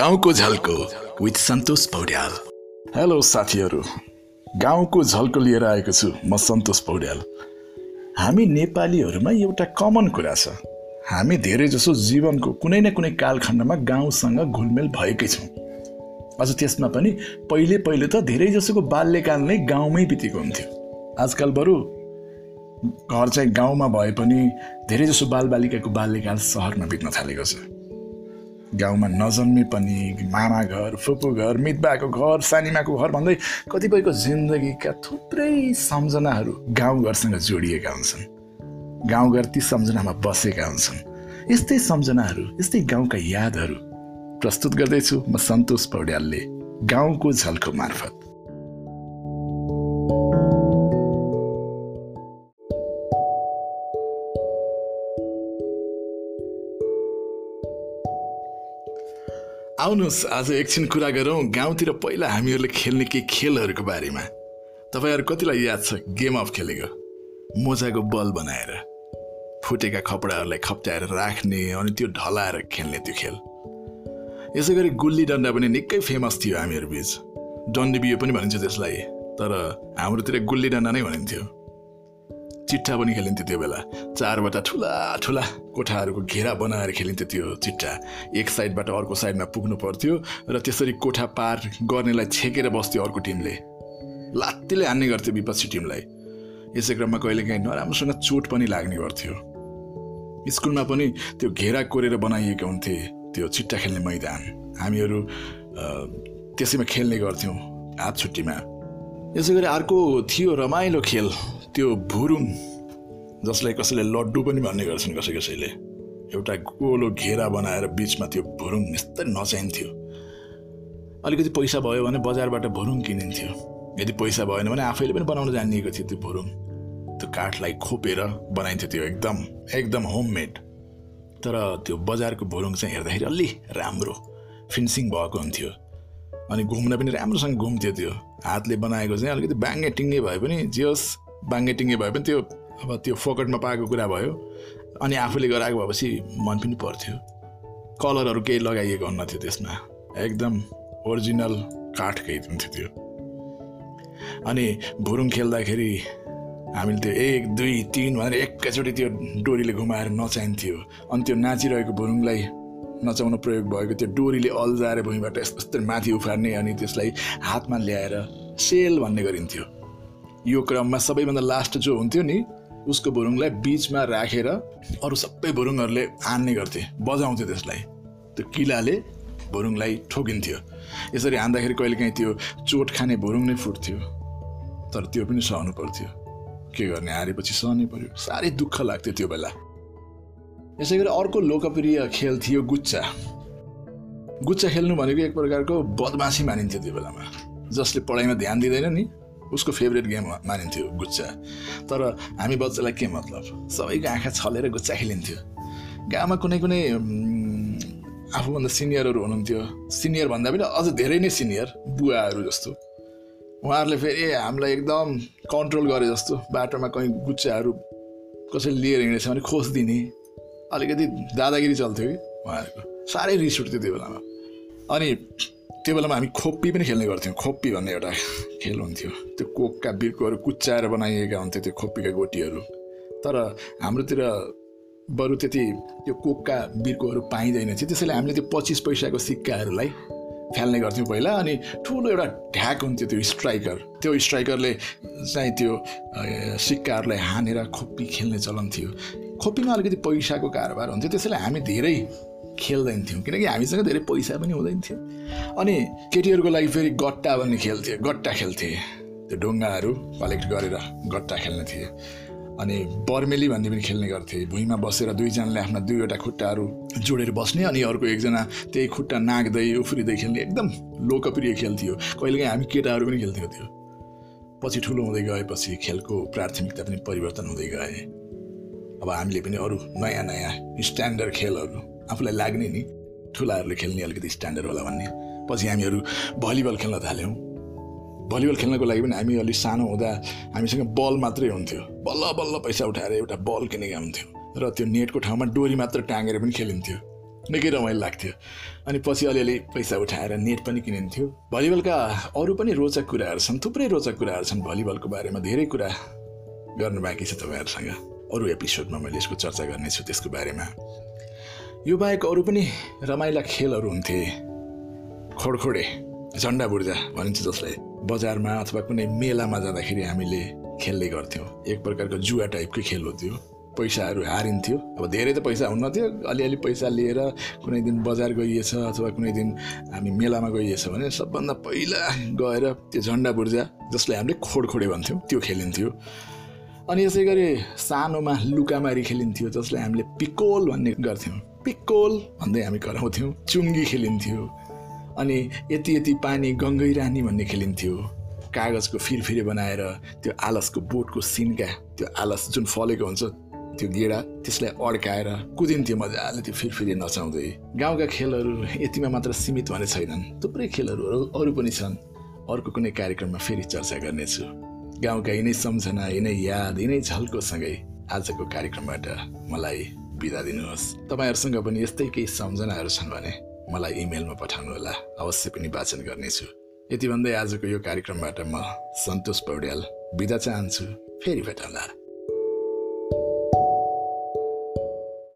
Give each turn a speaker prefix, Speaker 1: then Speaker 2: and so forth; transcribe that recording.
Speaker 1: गाउँको झल्को with Santosh Paudyal.
Speaker 2: Hello साथीहरू। गाउँको झल्को लिएर आएको छु म सन्तोष पौड्याल। हामी नेपालीहरूमा एउटा कमन कुरा छ। हामी धेरै जसो जीवनको कुनै न कुनै कालखण्डमा गाउँसँग घुलमेल भएकै छौँ। अझ त्यसमा पनि पहिले पहिले त धेरै जसोको बाल्यकाल नै गाउँमै बितेको हुन्थ्यो। आजकल बरु घर चाहिँ गाउँमा भए पनि धेरै जसो बालबालिकाको बाल्यकाल सहरमा बित्न थालेको छ। गाउँमा नजन्मे पनि मामा घर फुपू घर मितबाको घर सानिमाको घर भन्दै कतिपयको जिन्दगीका थुप्रै सम्झनाहरू गाउँघरसँग जोडिएका हुन्छन्। गाउँघर ती सम्झनामा बसेका हुन्छन्। यस्तै सम्झनाहरू यस्तै गाउँका यादहरू प्रस्तुत गर्दैछु म सन्तोष पौड्यालले गाउँको झल्को मार्फत। आउनुहोस्। आज एकछिन कुरा गरौँ। गाउँतिर पहिला हामीहरूले खेल्ने केही खेलहरूको बारेमा। तपाईँहरू कतिलाई याद छ गेम अफ खेलेको मोजाको बल बनाएर फुटेका कपडाहरूलाई खप्ट्याएर राख्ने अनि त्यो ढलाएर खेल्ने त्यो खेल। यसै गरी गुल्ली डन्डा पनि निकै फेमस थियो हामीहरू बिच। डन्डी बियो पनि भनिन्छ त्यसलाई तर हाम्रोतिर गुल्ली डन्डा नै भनिन्थ्यो। चिट्ठा पनि खेलिन्थ्यो त्यो बेला। चारवटा ठुला ठुला कोठाहरूको घेरा बनाएर खेलिन्थ्यो त्यो चिट्ठा एक साइडबाट अर्को साइडमा पुग्नु पर्थ्यो र त्यसरी कोठा पार गर्नेलाई छेकेर बस्थ्यो अर्को टिमले। लात्तीले हान्ने गर्थ्यो विपक्षी टिमलाई। यसै क्रममा कहिलेकाहीँ नराम्रोसँग चोट पनि लाग्ने गर्थ्यो। स्कुलमा पनि त्यो घेरा कोरेर बनाइएको हुन्थे त्यो चिट्टा खेल्ने मैदान। हामीहरू त्यसैमा खेल्ने गर्थ्यौँ हात छुट्टीमा। यसै गरी अर्को थियो रमाइलो खेल। त्यो भुरुङ जसलाई कसैले लड्डु पनि भन्ने गर्छन् कसै कसैले एउटा गोलो घेरा बनाएर बिचमा त्यो भुरुङ यस्तै नचाहिन्थ्यो। अलिकति पैसा भयो भने बजारबाट भुरुङ किनिन्थ्यो। यदि पैसा भएन भने आफैले पनि बनाउन जानिएको थियो त्यो भुरुङ त्यो काठलाई खोपेर बनाइन्थ्यो त्यो एकदम एकदम होममेड तर त्यो बजारको भुरुङ चाहिँ हेर्दाखेरि अलि राम्रो फिनिसिङ भएको हुन्थ्यो। अनि घुम्न पनि राम्रोसँग घुम्थ्यो त्यो। हातले बनाएको चाहिँ अलिकति बाङ्गे टिङ्गे भए पनि जे होस् बाङ्गे टिङ्गे भए पनि त्यो। अब त्यो फोकटमा पाएको कुरा भयो। अनि आफूले गराएको भएपछि मन पनि पर्थ्यो। कलरहरू केही लगाइएको हुन्न थियो त्यसमा। एकदम ओरिजिनल काठकै हुन्थ्यो त्यो। अनि भुरुङ खेल्दाखेरि हामीले त्यो एक दुई तिन भनेर एकैचोटि त्यो डोरीले घुमाएर नचाहिन्थ्यो। अनि त्यो नाचिरहेको भुरुङलाई नचाउन प्रयोग भएको त्यो डोरीले अल्झाएर भुइँबाट यस्तो माथि उफार्ने अनि त्यसलाई हातमा ल्याएर सेल भन्ने गरिन्थ्यो। यो क्रममा सबैभन्दा लास्ट जो हुन्थ्यो नि उसको भुरुङलाई बिचमा राखेर अरू सबै भुरुङहरूले हान्ने गर्थे बजाउँथ्यो त्यसलाई। त्यो किलाले भुरुङलाई ठोकिन्थ्यो। यसरी हान्दाखेरि कहिलेकाहीँ त्यो चोट खाने भुरुङ नै फुट्थ्यो। तर त्यो पनि सहनु पर्थ्यो। के गर्ने हारेपछि सहनै पर्यो। साह्रै दुःख लाग्थ्यो त्यो बेला। यसै गरी अर्को लोकप्रिय खेल थियो गुच्चा। गुच्चा खेल्नु भनेको एक प्रकारको बदमासी मानिन्थ्यो त्यो बेलामा जसले पढाइमा ध्यान दिँदैन नि। उसको फेभरेट गेम मानिन्थ्यो गुच्चा। तर हामी बच्चालाई के मतलब? सबैको आँखा छलेर गुच्चा खेलिन्थ्यो। गाउँमा कुनै कुनै आफूभन्दा सिनियरहरू हुनुहुन्थ्यो। सिनियर भन्दा पनि अझ धेरै नै सिनियर बुवाहरू जस्तो। उहाँहरूले फेरि हामीलाई एकदम कन्ट्रोल गरे जस्तो। बाटोमा कहीँ गुच्चाहरू कसैले लिएर हिँडेछ भने खोजिदिने। अलिकति दादागिरी चल्थ्यो कि उहाँहरूको। साह्रै रिस उठ्थ्यो त्यो बेलामा। अनि त्यो बेलामा हामी खोप्पी पनि खेल्ने गर्थ्यौँ। खोप्पी भन्ने एउटा खेल हुन्थ्यो। त्यो कोकका बिर्कोहरू कुच्चाएर बनाइएका हुन्थ्यो त्यो खोप्पीका गोटीहरू। तर हाम्रोतिर बरु त्यति त्यो कोकका बिर्कोहरू पाइँदैन थियो। त्यसैले हामीले त्यो पच्चिस पैसाको सिक्काहरूलाई फाल्ने गर्थ्यौँ पहिला। अनि ठुलो एउटा ढ्याक हुन्थ्यो त्यो स्ट्राइकर। त्यो स्ट्राइकरले चाहिँ त्यो सिक्काहरूलाई हानेर खोप्पी खेल्ने चलन थियो। खोप्पीमा अलिकति पैसाको कारोबार हुन्थ्यो। त्यसैले हामी धेरै खेल्दैन थियौँ। किनकि हामीसँग धेरै पैसा पनि हुँदैन थियो। अनि केटीहरूको लागि फेरि गट्टा भन्ने खेल्थे गट्टा खेल्थे त्यो ढुङ्गाहरू कलेक्ट गरेर गट्टा खेल्ने थिए। अनि बर्मेली भन्ने पनि खेल्ने गर्थे। भुइँमा बसेर दुईजनाले आफ्ना दुईवटा खुट्टाहरू जोडेर बस्ने अनि अर्को एकजना त्यही खुट्टा नाग्दै उफ्रिँदै खेल्ने एकदम लोकप्रिय खेल थियो। कहिलेकाहीँ हामी केटाहरू पनि खेल्थ्यौँ त्यो। पछि ठुलो हुँदै गएपछि खेलको प्राथमिकता पनि परिवर्तन हुँदै गए। अब हामीले पनि अरू नयाँ नयाँ स्ट्यान्डर्ड खेलहरू आफूलाई लाग्ने नि ठुलाहरूले खेल्ने अलिकति स्ट्यान्डर्ड होला भन्ने। पछि हामीहरू भलिबल खेल्न थाल्यौँ। भलिबल खेल्नको लागि पनि हामी अलिक सानो हुँदा हामीसँग बल मात्रै हुन्थ्यो। बल्ल बल्ल पैसा उठाएर एउटा बल किनेका हुन्थ्यो। र त्यो नेटको ठाउँमा डोरी मात्र टाँगेर पनि खेलिन्थ्यो। निकै रमाइलो लाग्थ्यो। अनि पछि अलिअलि पैसा उठाएर नेट पनि किनिन्थ्यो। भलिबलका अरू पनि रोचक कुराहरू छन्। थुप्रै रोचक कुराहरू छन् भलिबलको बारेमा। धेरै कुरा गर्नु बाँकी छ तपाईँहरूसँग। अरू एपिसोडमा मैले यसको चर्चा गर्नेछु त्यसको बारेमा। यो बाहेक अरू पनि रमाइला खेलहरू हुन्थे। खोडखोडे झन्डा बुर्जा भनिन्छ जसलाई। बजारमा अथवा कुनै मेलामा जाँदाखेरि हामीले खेल्ने गर्थ्यौँ। एक प्रकारको जुवा टाइपकै खेल हो त्यो पैसाहरू हारिन्थ्यो। अब धेरै त पैसा हुन्न थियो अलिअलि पैसा लिएर कुनै दिन बजार गइएछ अथवा कुनै दिन हामी मेलामा गइएछ भने सबभन्दा पहिला गएर त्यो झन्डा बुर्जा जसलाई हामीले खोडखोडे भन्थ्यौँ त्यो खेलिन्थ्यो। अनि यसै गरी सानोमा लुकामारी खेलिन्थ्यो जसलाई हामीले पिकोल भन्ने गर्थ्यौँ। पिकोल भन्दै हामी कराउँथ्यौँ चुङ्गी खेलिन्थ्यो। अनि यति यति पानी गङ्गैरानी भन्ने खेलिन्थ्यो। कागजको फिरफिरे बनाएर त्यो आलसको बोटको सिन्का त्यो आलस जुन फलेको हुन्छ त्यो गेडा त्यसलाई अड्काएर कुदिन्थ्यो मजाले त्यो फिरफिरे नचाउँदै। गाउँका खेलहरू यतिमा मात्र सीमित भने छैनन्। थुप्रै खेलहरू अरू पनि छन्। अर्को कुनै कार्यक्रममा फेरि चर्चा गर्नेछु। गाउँका यिनै सम्झना यिनै याद यिनै झल्कोसँगै आजको कार्यक्रमबाट मलाई बिदा दिनुहोस्। तपाईँहरूसँग पनि यस्तै केही सम्झनाहरू छन् भने मलाई इमेलमा पठाउनुहोला अवश्य पनि वाचन गर्नेछु। यति भन्दै आजको यो कार्यक्रमबाट म सन्तोष पौड्याल बिदा चाहन्छु। फेरि भेटौँला।